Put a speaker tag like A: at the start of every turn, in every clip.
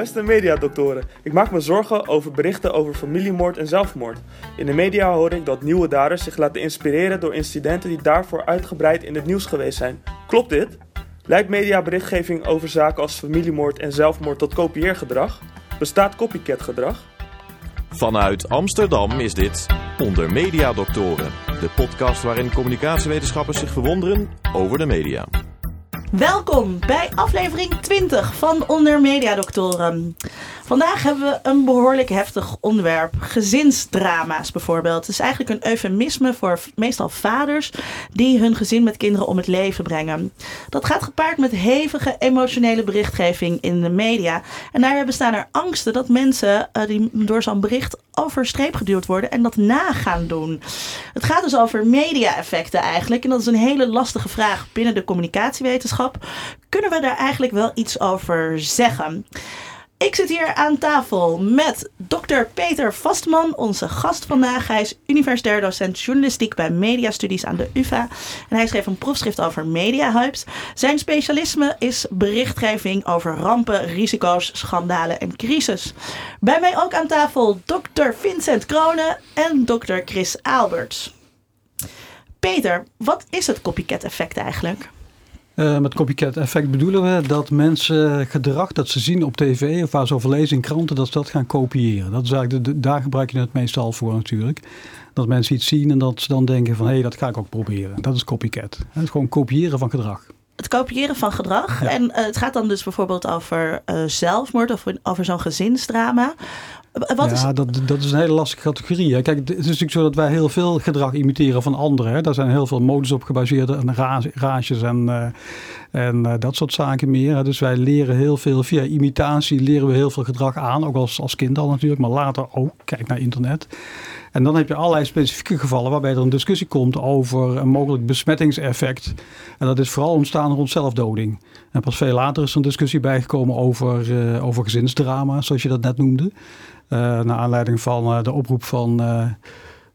A: beste mediadoktoren. Ik maak me zorgen over berichten over familiemoord en zelfmoord. In de media hoor ik dat nieuwe daders zich laten inspireren door incidenten die daarvoor uitgebreid in het nieuws geweest zijn. Klopt dit? Leidt mediaberichtgeving over zaken als familiemoord en zelfmoord tot kopieergedrag? Bestaat copycat-gedrag?
B: Vanuit Amsterdam is dit Onder Mediadoktoren, de podcast waarin communicatiewetenschappers zich verwonderen over de media.
C: Welkom bij aflevering 20 van Onder Mediadoktoren. Vandaag hebben we een behoorlijk heftig onderwerp. Gezinsdrama's bijvoorbeeld. Het is eigenlijk een eufemisme voor meestal vaders die hun gezin met kinderen om het leven brengen. Dat gaat gepaard met hevige emotionele berichtgeving in de media. En daarbij bestaan er angsten dat mensen uh, die door zo'n bericht overstreep geduwd worden en dat na gaan doen. Het gaat dus over media-effecten eigenlijk. En dat is een hele lastige vraag binnen de communicatiewetenschap. Kunnen we daar eigenlijk wel iets over zeggen? Ik zit hier aan tafel met dokter Peter Vastman, onze gast vandaag. Hij is universitair docent journalistiek bij mediastudies aan de UvA. En hij schreef een proefschrift over mediahypes. Zijn specialisme is berichtgeving over rampen, risico's, schandalen en crisis. Bij mij ook aan tafel dokter Vincent Kronen en dokter Chris Alberts. Peter, wat is het copycat effect eigenlijk?
D: Uh, met copycat effect bedoelen we dat mensen gedrag dat ze zien op tv of waar ze over lezen in kranten, dat ze dat gaan kopiëren. Dat is eigenlijk de, daar gebruik je het meestal voor natuurlijk. Dat mensen iets zien en dat ze dan denken van hé, hey, dat ga ik ook proberen. Dat is copycat. Het is gewoon kopiëren van gedrag.
C: Het kopiëren van gedrag. En uh, het gaat dan dus bijvoorbeeld over uh, zelfmoord of over zo'n gezinsdrama.
D: Wat ja, dat, dat is een hele lastige categorie. Hè. Kijk, het is natuurlijk zo dat wij heel veel gedrag imiteren van anderen. Hè. Daar zijn heel veel modes op gebaseerd en rages en, uh, en uh, dat soort zaken meer. Dus wij leren heel veel, via imitatie leren we heel veel gedrag aan. Ook als, als kind al natuurlijk, maar later ook. Kijk naar internet. En dan heb je allerlei specifieke gevallen waarbij er een discussie komt over een mogelijk besmettingseffect. En dat is vooral ontstaan rond zelfdoding. En pas veel later is er een discussie bijgekomen over, uh, over gezinsdrama, zoals je dat net noemde. Uh, naar aanleiding van uh, de oproep van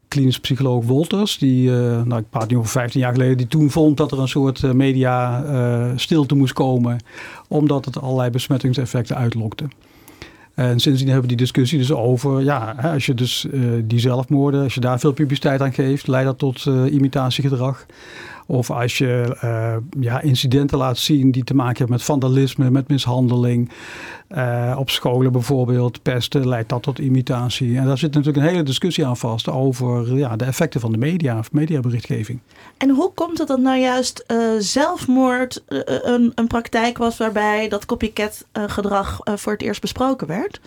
D: klinisch psycholoog Wolters. Die, nou, ik praat nu over 15 jaar geleden, die toen vond dat er een soort media stilte moest komen. Omdat het allerlei besmettingseffecten uitlokte. En sindsdien hebben we die discussie dus over, ja, als je dus uh, die zelfmoorden, als je daar veel publiciteit aan geeft, leidt dat tot uh, imitatiegedrag. Of als je uh, ja, incidenten laat zien die te maken hebben met vandalisme, met mishandeling. Uh, op scholen bijvoorbeeld, pesten, leidt dat tot imitatie. En daar zit natuurlijk een hele discussie aan vast over ja, de effecten van de media of mediaberichtgeving.
C: En hoe komt het dat nou juist uh, zelfmoord een, een praktijk was waarbij dat copycat gedrag voor het eerst besproken werd?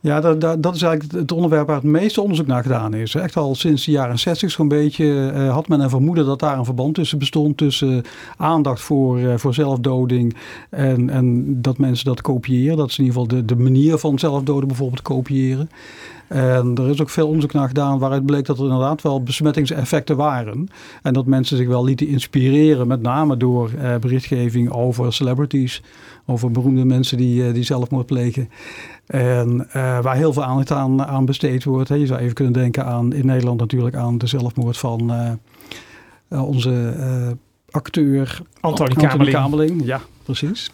D: Ja, dat, dat, dat, is eigenlijk het onderwerp waar het meeste onderzoek naar gedaan is. Echt al sinds de jaren 60 zo'n beetje uh, had men een vermoeden dat daar een verband tussen bestond. Tussen aandacht voor, uh, voor zelfdoding en, en dat mensen dat kopiëren. Dat is in ieder geval de, de manier van zelfdoden bijvoorbeeld kopiëren. En er is ook veel onderzoek naar gedaan waaruit bleek dat er inderdaad wel besmettingseffecten waren. En dat mensen zich wel lieten inspireren, met name door uh, berichtgeving over celebrities, over beroemde mensen die, uh, die zelfmoord plegen. En uh, waar heel veel aandacht aan, aan besteed wordt. Hè. Je zou even kunnen denken aan in Nederland natuurlijk aan de zelfmoord van onze acteur
E: Antonie Kamerling.
D: Kamerling. Ja, precies.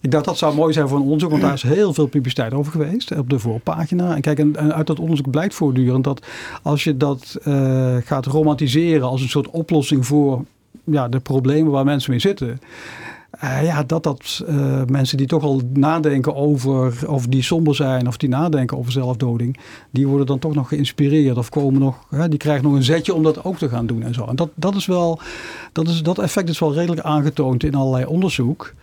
D: Ik dacht dat zou mooi zijn voor een onderzoek, want daar is heel veel publiciteit over geweest op de voorpagina. En kijk, en, uit dat onderzoek blijkt voortdurend dat als je dat uh, gaat romantiseren als een soort oplossing voor ja, de problemen waar mensen mee zitten. Uh, ja, dat dat uh, mensen die toch al nadenken over, of die somber zijn, of die nadenken over zelfdoding, die worden dan toch nog geïnspireerd of komen nog, die krijgen nog een zetje om dat ook te gaan doen en zo. En dat, dat is wel, dat, is, dat effect is wel redelijk aangetoond in allerlei onderzoek.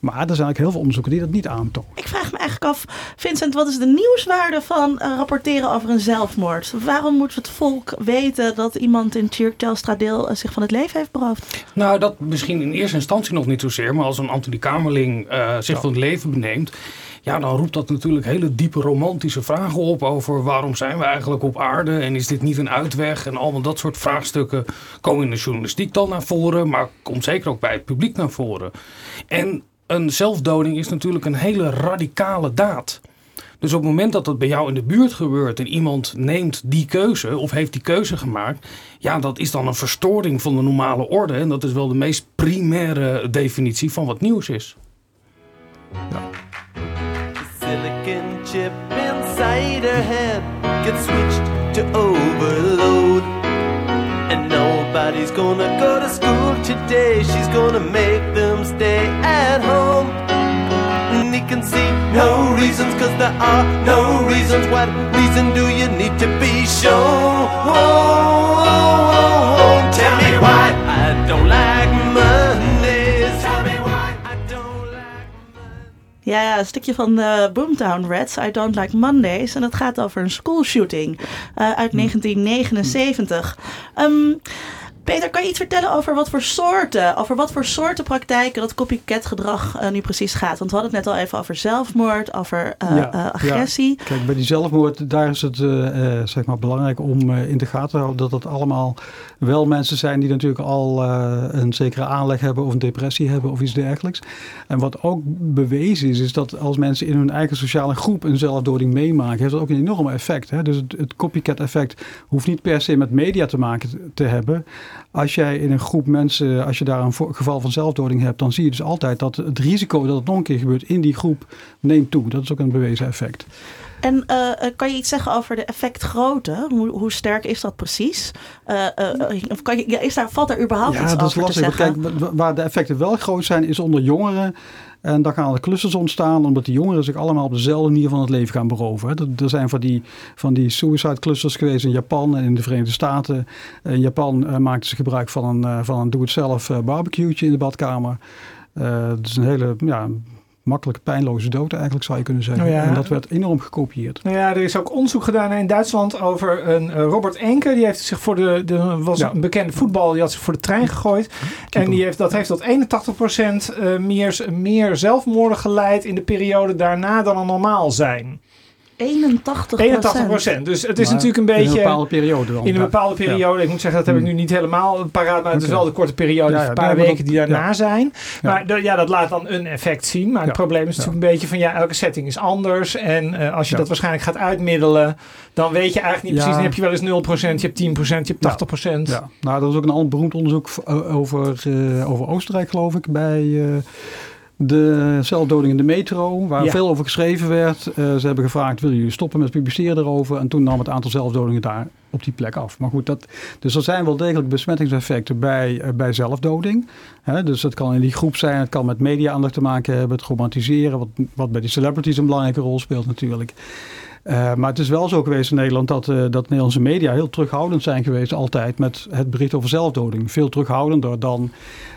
D: Maar er zijn eigenlijk heel veel onderzoeken die dat niet aantonen.
C: Ik vraag me eigenlijk af, Vincent, wat is de nieuwswaarde van uh, rapporteren over een zelfmoord? Waarom moet het volk weten dat iemand in Telstra-deel uh, zich van het leven heeft beroofd?
E: Nou, dat misschien in eerste instantie nog niet zozeer. Maar als een Anthony Kamerling uh, zich ja. van het leven beneemt... Ja, dan roept dat natuurlijk hele diepe romantische vragen op over waarom zijn we eigenlijk op aarde en is dit niet een uitweg en allemaal dat soort vraagstukken komen in de journalistiek dan naar voren, maar komt zeker ook bij het publiek naar voren. En een zelfdoding is natuurlijk een hele radicale daad. Dus op het moment dat dat bij jou in de buurt gebeurt en iemand neemt die keuze of heeft die keuze gemaakt, ja, dat is dan een verstoring van de normale orde. En dat is wel de meest primaire definitie van wat nieuws is. Ja.
F: silicon chip inside her head gets switched to overload. And nobody's gonna go to school today. She's gonna make them stay at home. And he can see no reasons, cause there are no reasons. What reason do you need to be shown? Tell me why I don't like Mondays. Tell me why I don't like
C: Ja, ja, een stukje van de Boomtown Rats, I Don't Like Mondays. En dat gaat over een schoolshooting eh, uit 1979. Ehm, Peter, kan je iets vertellen over wat voor soorten, over wat voor soorten praktijken dat copycat gedrag eh, nu precies gaat? Want we hadden het net al even over zelfmoord, over eh,
D: Ja,
C: eh, agressie.
D: Kijk, bij die zelfmoord, daar is het zeg maar belangrijk om in de gaten te houden dat dat allemaal wel mensen zijn die natuurlijk al een zekere aanleg hebben of een depressie hebben of iets dergelijks. En wat ook bewezen is, is dat als mensen in hun eigen sociale groep een zelfdoding meemaken, heeft dat ook een enorm effect. Hè? Dus het, het copycat effect hoeft niet per se met media te maken te hebben. Als jij in een groep mensen, als je daar een geval van zelfdoding hebt, dan zie je dus altijd dat het risico dat het nog een keer gebeurt in die groep neemt toe. Dat is ook een bewezen effect.
C: En eh, eh, kan je iets zeggen over de effectgrootte? Hoe, hoe sterk is dat precies? Eh, of kan je, ja, is daar, valt daar überhaupt iets
D: Ja, dat is
C: over
D: lastig. Kijk, wa- waar de effecten wel groot zijn, is onder jongeren. En dan gaan er clusters ontstaan, omdat die jongeren zich allemaal op dezelfde manier van het leven gaan beroven. Er- zijn van die, van die suicide clusters geweest in Japan en in de Verenigde Staten. In Japan eh, maakten ze gebruik van een, eh, van een doe-het-zelf eh, barbecue'tje in de badkamer. Eh het is een hele ja, makkelijke, pijnloze dood eigenlijk, zou je kunnen zeggen.
G: Oh ja.
D: En dat werd enorm gekopieerd.
G: Nou ja, er is ook onderzoek gedaan in Duitsland over een eh, Robert Enke. Die heeft zich voor de, de was
D: Ja.
G: een bekende voetballer, die had zich voor de trein gegooid. En die heeft, dat heeft tot 81% eh, meer, meer zelfmoorden geleid in de periode daarna dan er normaal zijn.
C: 81
G: 81%. Dus het is
D: Maar
G: natuurlijk een
D: In een
G: beetje...
D: bepaalde periode dan.
G: In een bepaalde periode, ik moet zeggen, dat heb ik nu niet helemaal paraat, maar het is wel de korte periode,
D: Ja, ja,
G: een paar weken
D: dat-
G: die daarna
D: ja.
G: zijn.
D: Ja.
G: Maar de- ja, dat laat dan een effect zien. Maar het
D: Ja.
G: probleem is natuurlijk een beetje van, ja, elke setting is anders. En eh, als je
D: Ja.
G: dat waarschijnlijk gaat uitmiddelen, dan weet je eigenlijk niet
D: Ja.
G: precies. Dan heb je wel eens 0%, je hebt 10%, je hebt 80%.
D: Ja, nou, er is ook een ander beroemd onderzoek o- over, eh, over Oostenrijk, geloof ik, bij eh, de zelfdoding in de metro, waar
G: Ja.
D: veel over geschreven werd. Eh, ze hebben gevraagd, willen jullie stoppen met publiceren erover? En toen nam het aantal zelfdodingen daar op die plek af. Maar goed, dat, dus er zijn wel degelijk besmettingseffecten bij, eh, bij zelfdoding. Hè, dus het kan in die groep zijn, het kan met media-aandacht te maken hebben, het romantiseren, wat, wat bij die celebrities een belangrijke rol speelt natuurlijk. Eh, maar het is wel zo geweest in Nederland dat, eh, dat Nederlandse media heel terughoudend zijn geweest altijd met het bericht over zelfdoding. Veel terughoudender dan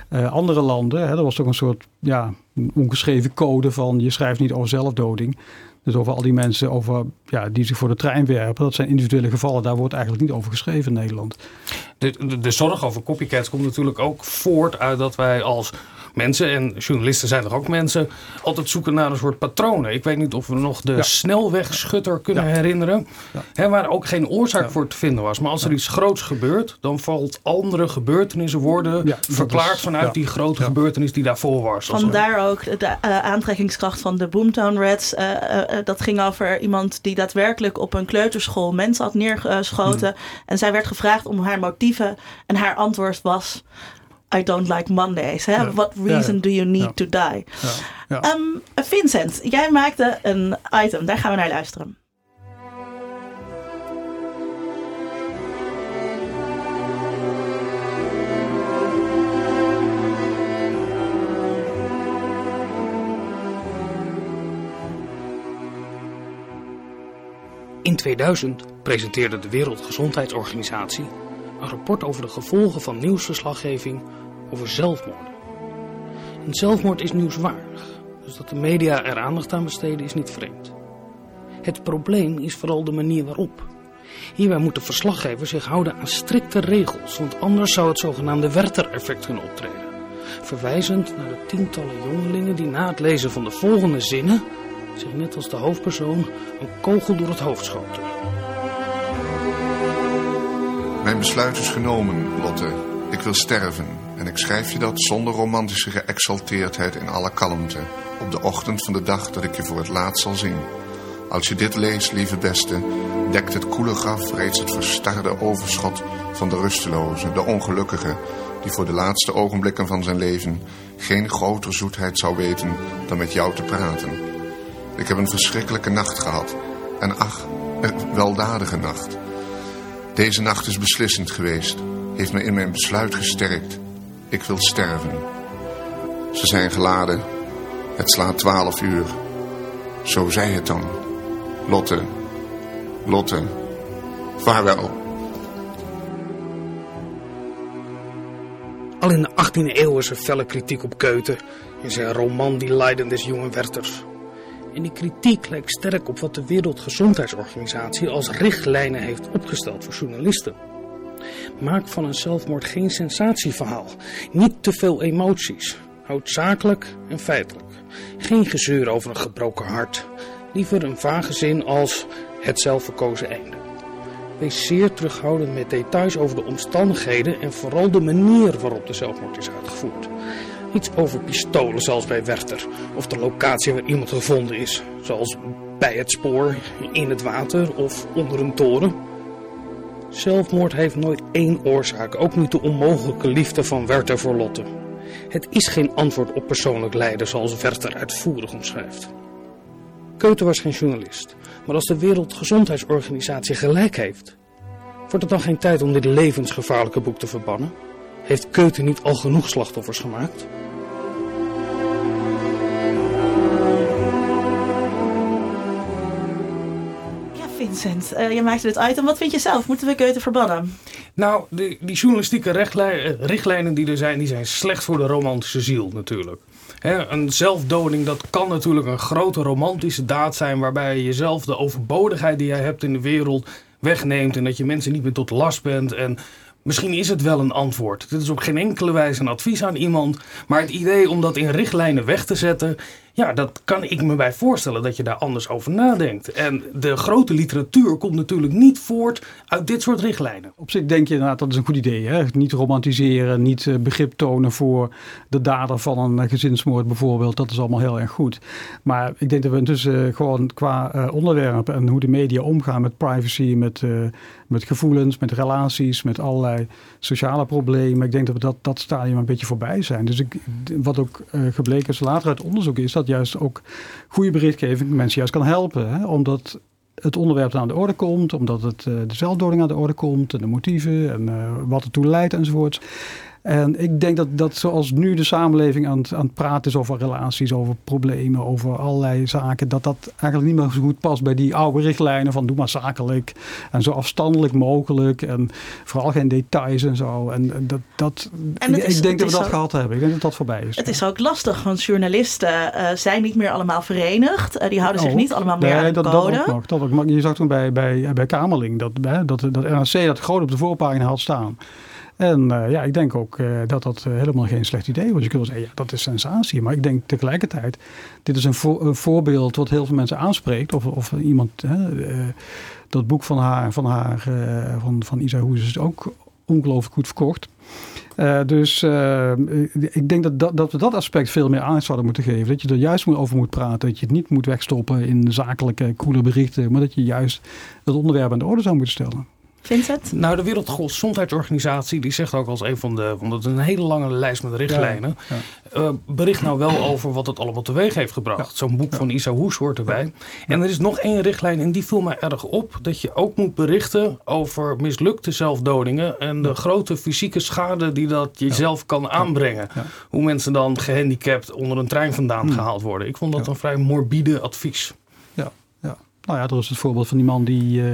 D: eh, andere landen. Hè. Er was toch een soort ja, ongeschreven code van je schrijft niet over zelfdoding. Dus over al die mensen over, ja, die zich voor de trein werpen. Dat zijn individuele gevallen. Daar wordt eigenlijk niet over geschreven in Nederland.
E: De, de, de zorg over copycats komt natuurlijk ook voort uit dat wij als mensen, en journalisten zijn er ook mensen, altijd zoeken naar een soort patronen. Ik weet niet of we nog de
D: Ja.
E: snelwegschutter kunnen
D: Ja.
E: herinneren,
D: Ja.
E: hè, waar ook geen oorzaak
D: Ja.
E: voor te vinden was. Maar als er iets groots gebeurt, dan valt andere gebeurtenissen worden verklaard
D: is-
E: vanuit
D: ja.
E: die grote
D: Ja.
E: gebeurtenis die daarvoor was.
C: Vandaar ook de eh, aantrekkingskracht van de Boomtown Rats. Eh, eh, eh, dat ging over iemand die daadwerkelijk op een kleuterschool mensen had neergeschoten. En zij werd gevraagd om haar motieven. En haar antwoord was... I don't like Mondays. Hè?
D: Ja.
C: What reason
D: Ja, ja.
C: do you need
D: Ja.
C: to die?
D: Ja, ja.
C: Ehm, Vincent, jij maakte een item. Daar gaan we naar luisteren.
E: In 2000 presenteerde de Wereldgezondheidsorganisatie een rapport over de gevolgen van nieuwsverslaggeving over zelfmoorden. Een zelfmoord is nieuwswaardig, dus dat de media er aandacht aan besteden is niet vreemd. Het probleem is vooral de manier waarop. Hierbij moeten verslaggevers zich houden aan strikte regels, want anders zou het zogenaamde Werther-effect kunnen optreden. Verwijzend naar de tientallen jongelingen die na het lezen van de volgende zinnen zich net als de hoofdpersoon een kogel door het hoofd schoten.
H: Mijn besluit is genomen, Lotte. Ik wil sterven. En ik schrijf je dat zonder romantische geëxalteerdheid in alle kalmte. Op de ochtend van de dag dat ik je voor het laatst zal zien. Als je dit leest, lieve beste, dekt het koele graf reeds het verstarde overschot van de rusteloze, de ongelukkige, die voor de laatste ogenblikken van zijn leven geen groter zoetheid zou weten dan met jou te praten. Ik heb een verschrikkelijke nacht gehad. En ach, een weldadige nacht. Deze nacht is beslissend geweest. Heeft me in mijn besluit gesterkt. Ik wil sterven. Ze zijn geladen. Het slaat twaalf uur. Zo zei het dan. Lotte. Lotte. Vaarwel.
E: Al in de 18e eeuw is er felle kritiek op Goethe in zijn roman Die Leiden des jongen Werthers. En die kritiek lijkt sterk op wat de Wereldgezondheidsorganisatie als richtlijnen heeft opgesteld voor journalisten. Maak van een zelfmoord geen sensatieverhaal. Niet te veel emoties. Houd zakelijk en feitelijk. Geen gezeur over een gebroken hart. Liever een vage zin als het zelfverkozen einde. Wees zeer terughoudend met details over de omstandigheden en vooral de manier waarop de zelfmoord is uitgevoerd. Niets over pistolen zoals bij Werther of de locatie waar iemand gevonden is, zoals bij het spoor, in het water of onder een toren. Zelfmoord heeft nooit één oorzaak, ook niet de onmogelijke liefde van Werther voor Lotte. Het is geen antwoord op persoonlijk lijden zoals Werther uitvoerig omschrijft. Keuter was geen journalist, maar als de Wereldgezondheidsorganisatie gelijk heeft, wordt het dan geen tijd om dit levensgevaarlijke boek te verbannen? Heeft Keuter niet al genoeg slachtoffers gemaakt?
C: Ja, Vincent, eh, je maakte dit item. Wat vind je zelf? Moeten we Goethe verbannen?
E: Nou, die, die journalistieke eh, richtlijnen die er zijn, die zijn slecht voor de romantische ziel natuurlijk. Hè, een zelfdoding, dat kan natuurlijk een grote romantische daad zijn... waarbij je jezelf de overbodigheid die jij hebt in de wereld wegneemt... en dat je mensen niet meer tot last bent en... Misschien is het wel een antwoord. Dit is op geen enkele wijze een advies aan iemand. Maar het idee om dat in richtlijnen weg te zetten. Ja, dat kan ik me bij voorstellen dat je daar anders over nadenkt. En de grote literatuur komt natuurlijk niet voort uit dit soort richtlijnen.
D: Op zich denk je inderdaad dat is een goed idee. Hè? Niet romantiseren, niet eh, begrip tonen voor de dader van een eh, gezinsmoord bijvoorbeeld. Dat is allemaal heel erg goed. Maar ik denk dat we intussen eh, gewoon qua onderwerp en hoe de media omgaan met privacy, met, met gevoelens, met relaties, met allerlei sociale problemen. Ik denk dat we dat, dat stadium een beetje voorbij zijn. Dus ik, wat ook gebleken is later uit onderzoek is dat juist ook goede berichtgeving mensen juist kan helpen. Hè? Omdat het onderwerp aan de orde komt, omdat het, eh, de zelfdoding aan de orde komt, en de motieven en eh, wat ertoe leidt enzovoorts. En ik denk dat, dat zoals nu de samenleving aan het, aan het praten is over relaties, over problemen, over allerlei zaken, dat dat eigenlijk niet meer zo goed past bij die oude richtlijnen van doe maar zakelijk en zo afstandelijk mogelijk en vooral geen details en zo. En en dat, dat,
C: En
D: ik,
C: is-
D: ik denk dat we dat
C: ook-
D: gehad hebben. Ik denk dat dat voorbij is.
C: Het is ook lastig, want journalisten eh, zijn niet meer allemaal verenigd. Eh, die houden zich
D: Oh,
C: niet allemaal meer aan de
D: dat,
C: code.
D: Dat ook nog. Dat ook. Maar je zag toen bij, bij, bij Kamerling dat, hè, dat, dat NRC dat groot op de voorpagina had staan. En eh, ja, ik denk ook eh, dat dat eh, helemaal geen slecht idee was. Je kunt wel zeggen, ja, dat is sensatie. Maar ik denk tegelijkertijd, dit is een, voor- een voorbeeld wat heel veel mensen aanspreekt. Of, of iemand, dat boek van haar, van, haar van, van Isa Hoes is ook ongelooflijk goed verkocht. Dus ik denk dat, dat, dat we dat aspect veel meer aandacht zouden moeten geven. Dat je er juist over moet praten. Dat je het niet moet wegstoppen in zakelijke, coole berichten. Maar dat je juist het onderwerp aan de orde zou moeten stellen.
C: Vincent?
E: Nou, de Wereldgezondheidsorganisatie die zegt ook als een van de, want het is een hele lange lijst met richtlijnen,
D: Ja,
E: eh, bericht nou wel over wat het allemaal teweeg heeft gebracht. Zo'n boek van Isa Hoes hoort erbij. En er is nog één richtlijn en die viel mij erg op, dat je ook moet berichten over mislukte zelfdodingen en de grote fysieke schade die dat jezelf kan aanbrengen.
D: Ja.
E: Hoe mensen dan gehandicapt onder een trein vandaan
D: Hmm.
E: gehaald worden. Ik vond dat
D: Ja.
E: een vrij morbide advies.
D: Ja, ja. Nou ja, er is het voorbeeld van die man die eh,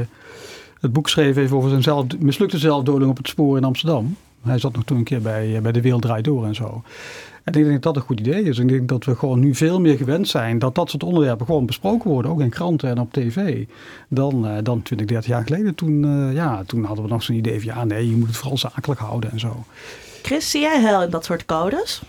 D: het boek schreef even over zijn zelf, mislukte zelfdoding op het spoor in Amsterdam. Hij zat nog toen een keer bij, eh, bij De Wereld Draait Door en zo. En ik denk dat dat een goed idee is. Ik denk dat we gewoon nu veel meer gewend zijn dat dat soort onderwerpen gewoon besproken worden, ook in kranten en op tv, dan, eh, dan 20, 30 jaar geleden. Toen, eh, ja, toen hadden we nog zo'n idee van ja, nee, je moet het vooral zakelijk houden en zo.
C: Chris, zie jij hel in dat soort codes?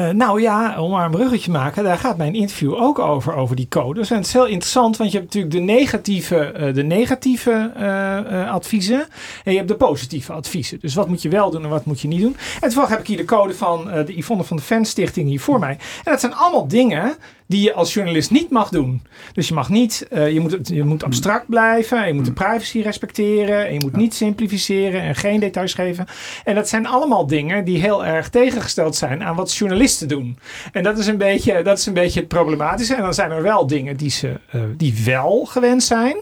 G: Eh, nou ja, om maar een bruggetje te maken, daar gaat mijn interview ook over, over die codes. En het is heel interessant, want je hebt natuurlijk de negatieve, eh, de negatieve eh, adviezen en je hebt de positieve adviezen. Dus wat moet je wel doen en wat moet je niet doen. En toevallig heb ik hier de code van de Yvonne van de Fan Stichting hier voor mij. En dat zijn allemaal dingen die je als journalist niet mag doen. Dus je mag niet, je, moet, je moet abstract blijven, je moet de privacy respecteren, en je moet niet simplificeren en geen details geven. En dat zijn allemaal dingen die heel erg tegengesteld zijn aan wat journalisten journalisten doen. En dat is een beetje, dat is een beetje het problematische. En dan zijn er wel dingen die, ze, uh, die wel gewend zijn.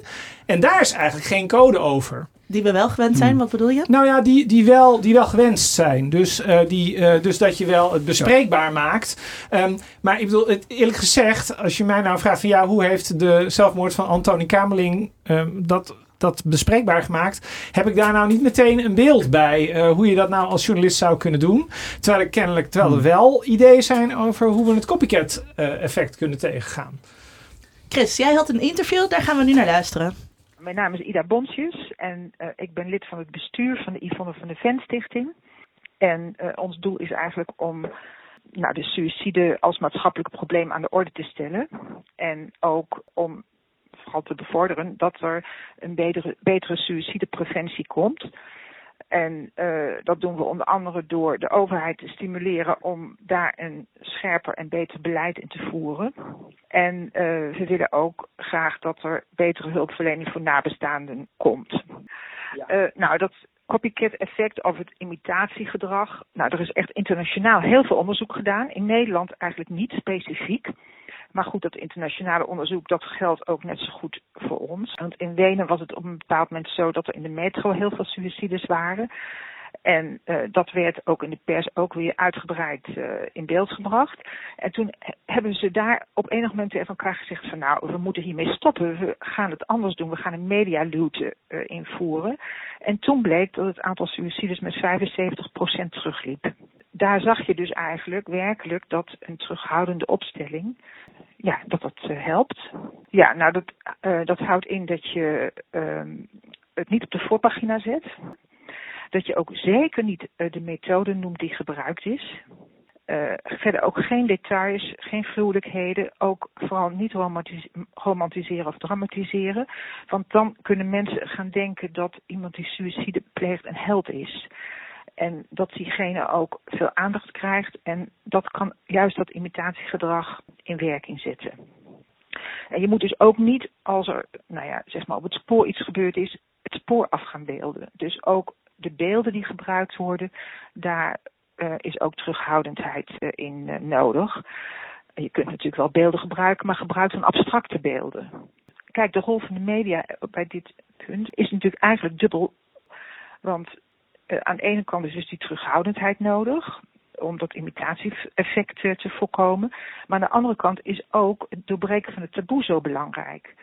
G: En daar is eigenlijk geen code over.
C: Die we wel gewend zijn,
G: Hmm.
C: wat bedoel je?
G: Nou ja, die, die, wel, die wel gewenst zijn. Dus, uh, die, uh, dus dat je wel het bespreekbaar maakt. Um, maar ik bedoel, het, eerlijk gezegd, als je mij nou vraagt van ja, hoe heeft de zelfmoord van Antoni Kamerling um, dat, dat bespreekbaar gemaakt, heb ik daar nou niet meteen een beeld bij uh, hoe je dat nou als journalist zou kunnen doen. Terwijl er kennelijk terwijl er wel ideeën zijn over hoe we het copycat uh, effect kunnen tegengaan.
C: Chris, jij had een interview, daar gaan we nu naar luisteren.
I: Mijn naam is Ida Bontjes en uh, ik ben lid van het bestuur van de Yvonne van de Ven Stichting. En uh, ons doel is eigenlijk om nou, de suïcide als maatschappelijk probleem aan de orde te stellen. En ook om vooral te bevorderen dat er een betere, betere suïcidepreventie komt. En uh, dat doen we onder andere door de overheid te stimuleren om daar een scherper en beter beleid in te voeren. En uh, we willen ook graag dat er betere hulpverlening voor nabestaanden komt. Ja. Uh, nou, dat copycat effect of het imitatiegedrag. Nou, er is echt internationaal heel veel onderzoek gedaan. In Nederland eigenlijk niet specifiek. Maar goed, dat internationale onderzoek, dat geldt ook net zo goed voor ons. Want in Wenen was het op een bepaald moment zo dat er in de metro heel veel suicides waren. En uh, dat werd ook in de pers ook weer uitgebreid uh, in beeld gebracht. En toen hebben ze daar op enig moment tegen elkaar gezegd van nou, we moeten hiermee stoppen. We gaan het anders doen. We gaan een medialute uh, invoeren. En toen bleek dat het aantal suicides met 75% terugliep. Daar zag je dus eigenlijk werkelijk dat een terughoudende opstelling, ja, dat dat helpt. Ja, nou dat, dat houdt in dat je het niet op de voorpagina zet dat je ook zeker niet uh, de methode noemt die gebruikt is. Verder ook geen details, geen gruwelijkheden, ook vooral niet romantis romantiseren of dramatiseren. Want dan kunnen mensen gaan denken dat iemand die suïcide pleegt een held is. En dat diegene ook veel aandacht krijgt en dat kan juist dat imitatiegedrag in werking zetten. En je moet dus ook niet, als er nou ja, zeg maar op het spoor iets gebeurd is, het spoor af gaan beelden. Dus ook de beelden die gebruikt worden, daar uh, is ook terughoudendheid uh, in uh, nodig. Je kunt natuurlijk wel beelden gebruiken, maar gebruik dan abstracte beelden. Kijk, de rol van de media bij dit punt is natuurlijk eigenlijk dubbel. Want aan de ene kant is dus die terughoudendheid nodig om dat imitatieeffect te voorkomen. Maar aan de andere kant is ook het doorbreken van het taboe zo belangrijk.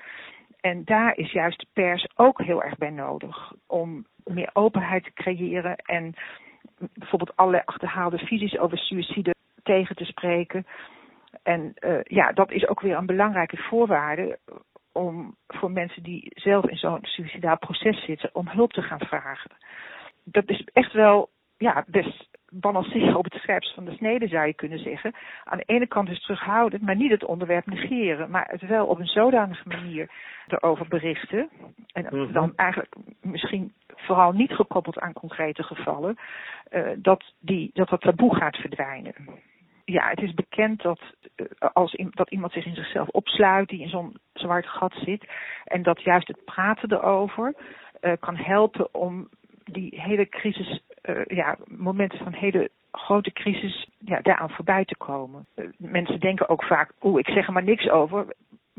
I: En daar is juist de pers ook heel erg bij nodig om meer openheid te creëren en bijvoorbeeld allerlei achterhaalde visies over suïcide tegen te spreken. En uh, ja, dat is ook weer een belangrijke voorwaarde om voor mensen die zelf in zo'n suicidaal proces zitten, om hulp te gaan vragen. Dat is echt wel ja, best balanceren op het scherpst van de snede, zou je kunnen zeggen. Aan de ene kant is terughoudend, maar niet het onderwerp negeren, maar het wel op een zodanige manier erover berichten. En -hmm. dan eigenlijk misschien vooral niet gekoppeld aan concrete gevallen, uh, dat, die, dat dat taboe gaat verdwijnen. Ja, het is bekend dat, uh, als, dat iemand zich in zichzelf opsluit, die in zo'n zwart gat zit, en dat juist het praten erover uh, kan helpen om die hele crisis, uh, ja, momenten van hele grote crisis, ja, daaraan voorbij te komen. Uh, mensen denken ook vaak, oeh, ik zeg er maar niks over,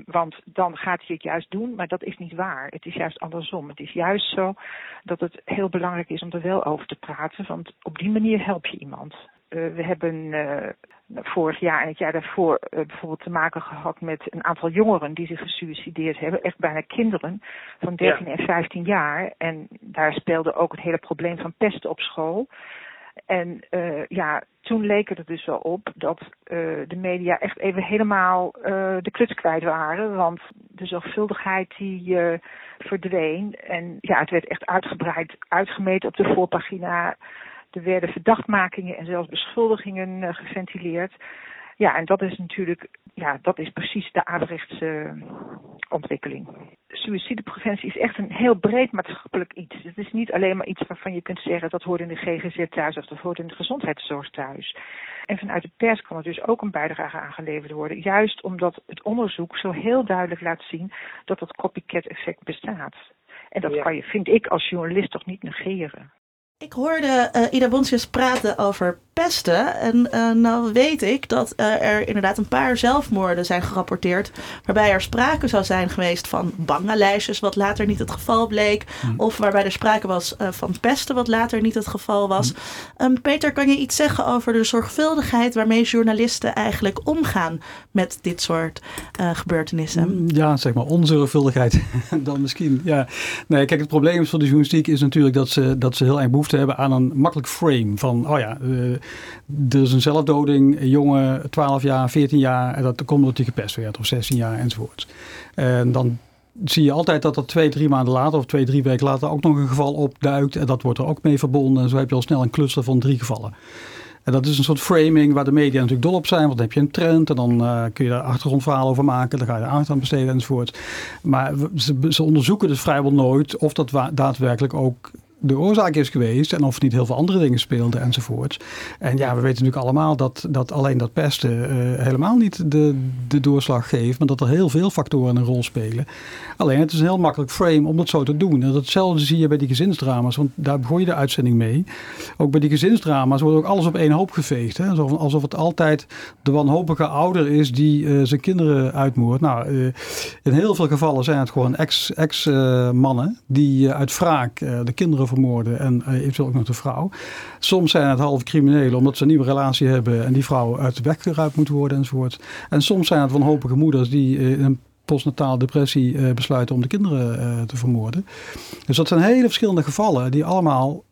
I: want dan gaat hij het juist doen, maar dat is niet waar. Het is juist andersom. Het is juist zo dat het heel belangrijk is om er wel over te praten, want op die manier help je iemand. Uh, we hebben vorig jaar en het jaar daarvoor bijvoorbeeld te maken gehad met een aantal jongeren die zich gesuicideerd hebben, echt bijna kinderen van 13 ja. en 15 jaar. En daar speelde ook het hele probleem van pesten op school. En uh, ja, toen leek het er dus wel op dat uh, de media echt even helemaal uh, de kluts kwijt waren. Want de zorgvuldigheid die verdween. En ja, het werd echt uitgebreid uitgemeten op de voorpagina. Er werden verdachtmakingen en zelfs beschuldigingen geventileerd. Ja, en dat is natuurlijk, ja, dat is precies de averechtse ontwikkeling. Suïcidepreventie is echt een heel breed maatschappelijk iets. Het is niet alleen maar iets waarvan je kunt zeggen dat hoort in de GGZ thuis of dat hoort in de gezondheidszorg thuis. En vanuit de pers kan er dus ook een bijdrage aangeleverd worden. Juist omdat het onderzoek zo heel duidelijk laat zien dat dat copycat effect bestaat. En dat ja. kan je, vind ik, als journalist toch niet negeren.
C: Ik hoorde uh, Ida Bonsjes praten over pesten. En uh, nou weet ik dat uh, er inderdaad een paar zelfmoorden zijn gerapporteerd. Waarbij er sprake zou zijn geweest van bangenlijstjes, wat later niet het geval bleek. Mm. Of waarbij er sprake was uh, van pesten, wat later niet het geval was. Mm. Um, Peter, kan je iets zeggen over de zorgvuldigheid waarmee journalisten eigenlijk omgaan met dit soort gebeurtenissen?
D: Ja, zeg maar onzorgvuldigheid dan misschien. Ja. Nee, kijk, het probleem is voor de journalistiek is natuurlijk dat ze, dat ze heel erg behoefte hebben aan een makkelijk frame. Van, oh ja, er is een zelfdoding, een jongen, 12 jaar, 14 jaar, en dat komt omdat hij gepest werd, of 16 jaar enzovoort. En dan zie je altijd dat er twee, drie maanden later of twee, drie weken later ook nog een geval opduikt. En dat wordt er ook mee verbonden. En zo heb je al snel een cluster van drie gevallen. En dat is een soort framing waar de media natuurlijk dol op zijn. Want dan heb je een trend en dan uh, kun je daar achtergrondverhalen over maken. Dan ga je aandacht aan besteden enzovoort. Maar ze, ze onderzoeken dus vrijwel nooit of dat daadwerkelijk ook de oorzaak is geweest en of niet heel veel andere dingen speelden enzovoort. En ja, we weten natuurlijk allemaal dat, dat alleen dat pesten uh, helemaal niet de, de doorslag geeft, maar dat er heel veel factoren een rol spelen. Alleen het is een heel makkelijk frame om dat zo te doen. En datzelfde zie je bij die gezinsdrama's, want daar begon je de uitzending mee. Ook bij die gezinsdrama's wordt ook alles op één hoop geveegd. Hè? Alsof, alsof het altijd de wanhopige ouder is die uh, zijn kinderen uitmoordt. Nou, uh, in heel veel gevallen zijn het gewoon ex-mannen ex, die uit wraak de kinderen vermoorden en eventueel ook nog de vrouw. Soms zijn het halve criminelen omdat ze een nieuwe relatie hebben en die vrouw uit de weg geruimd moet worden enzovoort. En soms zijn het wanhopige moeders die uh, een postnatale depressie uh, besluiten om de kinderen te vermoorden. Dus dat zijn hele verschillende gevallen die allemaal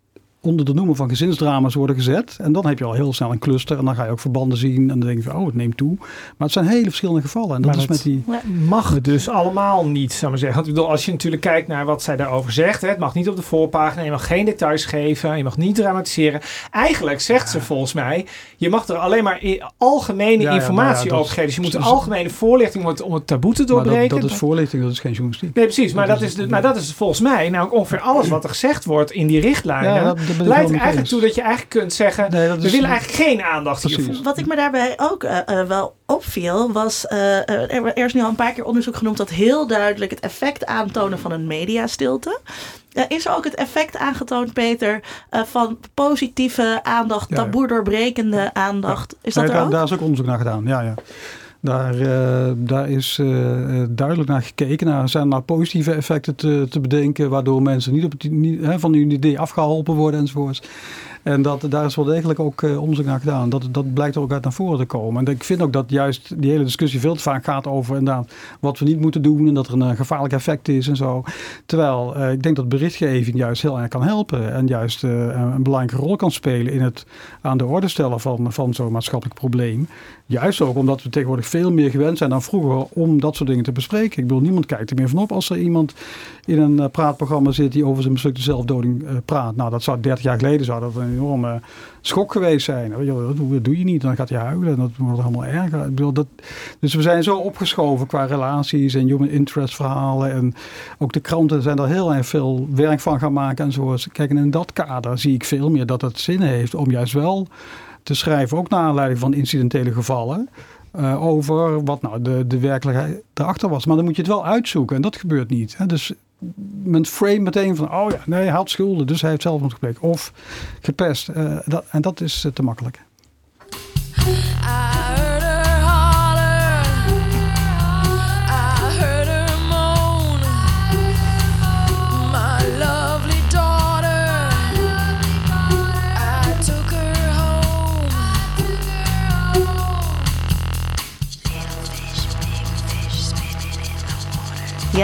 D: onder de noemer van gezinsdrama's worden gezet. En dan heb je al heel snel een cluster. En dan ga je ook verbanden zien. En dan denk je van, oh, het neemt toe. Maar het zijn hele verschillende gevallen. En dat
G: maar
D: is met die...
G: mag het dus allemaal niet, zou maar zeggen. Want ik bedoel, als je natuurlijk kijkt naar wat zij daarover zegt. Hè, het mag niet op de voorpagina. Je mag geen details geven. Je mag niet dramatiseren. Eigenlijk zegt ze volgens mij, je mag er alleen maar algemene ja, informatie ja, over geven. Dus je moet een algemene voorlichting om het, om het taboe te doorbreken.
D: Dat, dat, is voorlichting, dat is geen journalistiek.
G: Nee, precies. Maar dat, is, de, maar dat is volgens mij nou ongeveer alles wat er gezegd wordt in die richtlijnen. Leidt eigenlijk toe dat je eigenlijk kunt zeggen: nee, we willen eigenlijk geen aandacht hiervoor.
C: Wat ik me daarbij ook uh, uh, wel opviel, was: uh, er, er is nu al een paar keer onderzoek genoemd dat heel duidelijk het effect aantonen van een mediastilte. is er ook het effect aangetoond, Peter, van positieve aandacht, taboe doorbrekende aandacht? Is dat er
D: daar,
C: ook?
D: Daar is ook onderzoek naar gedaan, ja, ja. Daar, uh, daar is uh, duidelijk naar gekeken. Naar, zijn er nou positieve effecten te, te bedenken, waardoor mensen niet, op niet hè, van hun idee afgeholpen worden enzovoorts. En dat, daar is wel degelijk ook uh, naar gedaan. Dat, dat blijkt er ook uit naar voren te komen. En ik vind ook dat juist die hele discussie veel te vaak gaat over inderdaad wat we niet moeten doen. En dat er een uh, gevaarlijk effect is en zo. Terwijl uh, ik denk dat berichtgeving juist heel erg kan helpen. En juist een belangrijke rol kan spelen in het aan de orde stellen van, van zo'n maatschappelijk probleem. Juist ook omdat we tegenwoordig veel meer gewend zijn dan vroeger om dat soort dingen te bespreken. Ik bedoel, niemand kijkt er meer van op als er iemand in een praatprogramma zit die over zijn mislukte zelfdoding praat. Nou, dat zou 30 jaar geleden zou dat een enorme schok geweest zijn. Dat doe je niet, dan gaat hij huilen en dat wordt allemaal erger. Ik bedoel, dat, dus we zijn zo opgeschoven qua relaties en human interest verhalen. En ook de kranten zijn er heel erg veel werk van gaan maken en zo. En in dat kader zie ik veel meer dat het zin heeft om juist wel te schrijven, ook naar aanleiding van incidentele gevallen. Uh, over wat nou de, de werkelijkheid erachter was. Maar dan moet je het wel uitzoeken en dat gebeurt niet. Hè. Dus men frame meteen van, oh ja, nee, hij had schulden, dus hij heeft zelfmoord gepleegd. Of gepest. Uh, dat, en dat is uh, te makkelijk.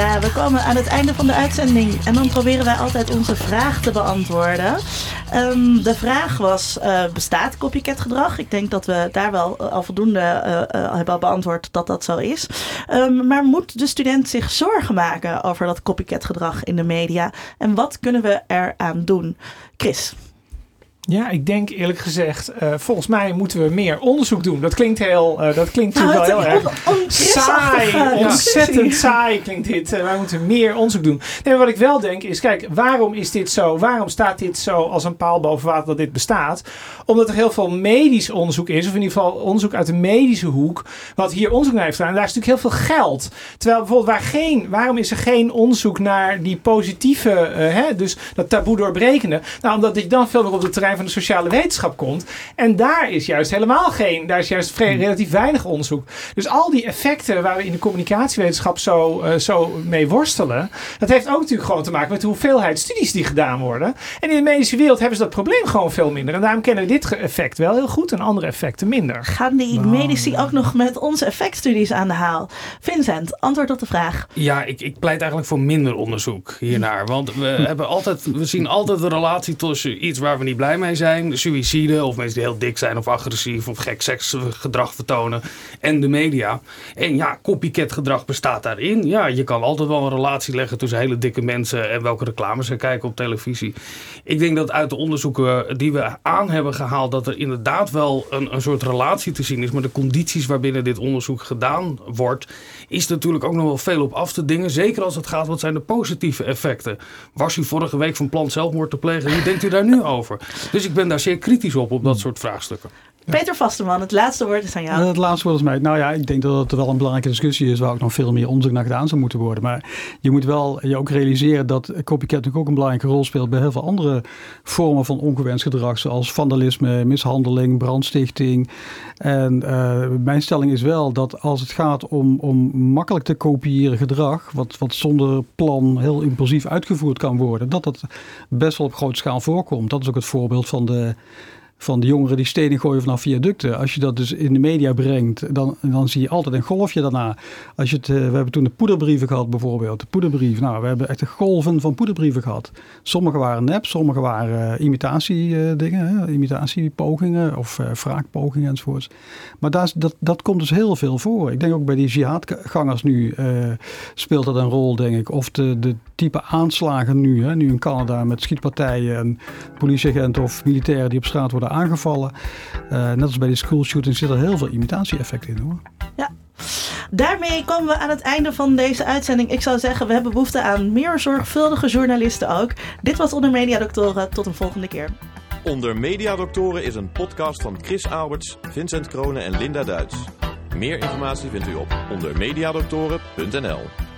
C: Ja, we komen aan het einde van de uitzending en dan proberen wij altijd onze vraag te beantwoorden. Um, de vraag was, uh, bestaat copycat gedrag? Ik denk dat we daar wel al voldoende uh, uh, hebben beantwoord dat dat zo is. Um, maar moet de student zich zorgen maken over dat copycat gedrag in de media? En wat kunnen we eraan doen? Chris.
G: Ja, ik denk eerlijk gezegd, uh, volgens mij moeten we meer onderzoek doen. Dat klinkt heel, uh, dat klinkt nou, wel heel erg saai, ontzettend saai klinkt dit. Uh, wij moeten meer onderzoek doen. Nee, wat ik wel denk is, kijk, waarom is dit zo? Waarom staat dit zo als een paal boven water dat dit bestaat? Omdat er heel veel medisch onderzoek is, of in ieder geval onderzoek uit de medische hoek, wat hier onderzoek naar heeft gedaan. En daar is natuurlijk heel veel geld. Terwijl bijvoorbeeld waar geen, waarom is er geen onderzoek naar die positieve, hè, dus dat taboe doorbrekende? Nou, omdat ik dan veel meer op het terrein van de sociale wetenschap komt. En daar is juist helemaal geen, daar is juist vrij, relatief weinig onderzoek. Dus al die effecten waar we in de communicatiewetenschap zo, eh, zo mee worstelen, dat heeft ook natuurlijk gewoon te maken met de hoeveelheid studies die gedaan worden. En in de medische wereld hebben ze dat probleem gewoon veel minder. En daarom kennen we dit effect wel heel goed en andere effecten minder.
C: Gaan die medici ook nog met onze effectstudies aan de haal? Vincent, antwoord op de vraag.
E: Ja, ik, ik pleit eigenlijk voor minder onderzoek hiernaar. Want we, hebben altijd, we zien altijd de relatie tussen iets waar we niet blij mee zijn, suïcide of mensen die heel dik zijn of agressief of gek seksgedrag vertonen, en de media. En ja, copycat gedrag bestaat daarin. Ja, je kan altijd wel een relatie leggen tussen hele dikke mensen en welke reclames ze kijken op televisie. Ik denk dat uit de onderzoeken die we aan hebben gehaald, dat er inderdaad wel een, een soort relatie te zien is. Maar de condities waarbinnen dit onderzoek gedaan wordt, is natuurlijk ook nog wel veel op af te dingen. Zeker als het gaat, wat zijn de positieve effecten? Was u vorige week van plan zelfmoord te plegen? Hoe denkt u daar nu over? Dus ik ben daar zeer kritisch op, op dat soort vraagstukken.
C: Peter Vasteman, het laatste woord is aan jou.
D: Het laatste woord is mij. Nou ja, ik denk dat het wel een belangrijke discussie is waar ook nog veel meer onderzoek naar gedaan zou moeten worden. Maar je moet wel je ook realiseren dat copycat natuurlijk ook een belangrijke rol speelt bij heel veel andere vormen van ongewenst gedrag, zoals vandalisme, mishandeling, brandstichting. En uh, mijn stelling is wel dat als het gaat om, om makkelijk te kopiëren gedrag, wat, wat zonder plan heel impulsief uitgevoerd kan worden, dat dat best wel op grote schaal voorkomt. Dat is ook het voorbeeld van de van de jongeren die stenen gooien vanaf viaducten. Als je dat dus in de media brengt, dan, dan zie je altijd een golfje daarna. Als je het, uh, we hebben toen de poederbrieven gehad bijvoorbeeld. De poederbrief. Nou, we hebben echt golven van poederbrieven gehad. Sommige waren nep, sommige waren uh, imitatiedingen, imitatiepogingen of uh, wraakpogingen enzovoorts. Maar daar, dat, dat komt dus heel veel voor. Ik denk ook bij die jihadgangers nu speelt dat een rol, denk ik. Of de, de type aanslagen nu, hè, nu in Canada met schietpartijen en politieagenten of militairen die op straat worden aangevallen. Uh, net als bij die school shootings zit er heel veel imitatie-effect in hoor.
C: Ja. Daarmee komen we aan het einde van deze uitzending. Ik zou zeggen, we hebben behoefte aan meer zorgvuldige journalisten ook. Dit was Onder Media Doctoren. Tot een volgende keer.
B: Onder Media Doctoren is een podcast van Chris Alberts, Vincent Kronen en Linda Duits. Meer informatie vindt u op ondermediadoktoren.nl.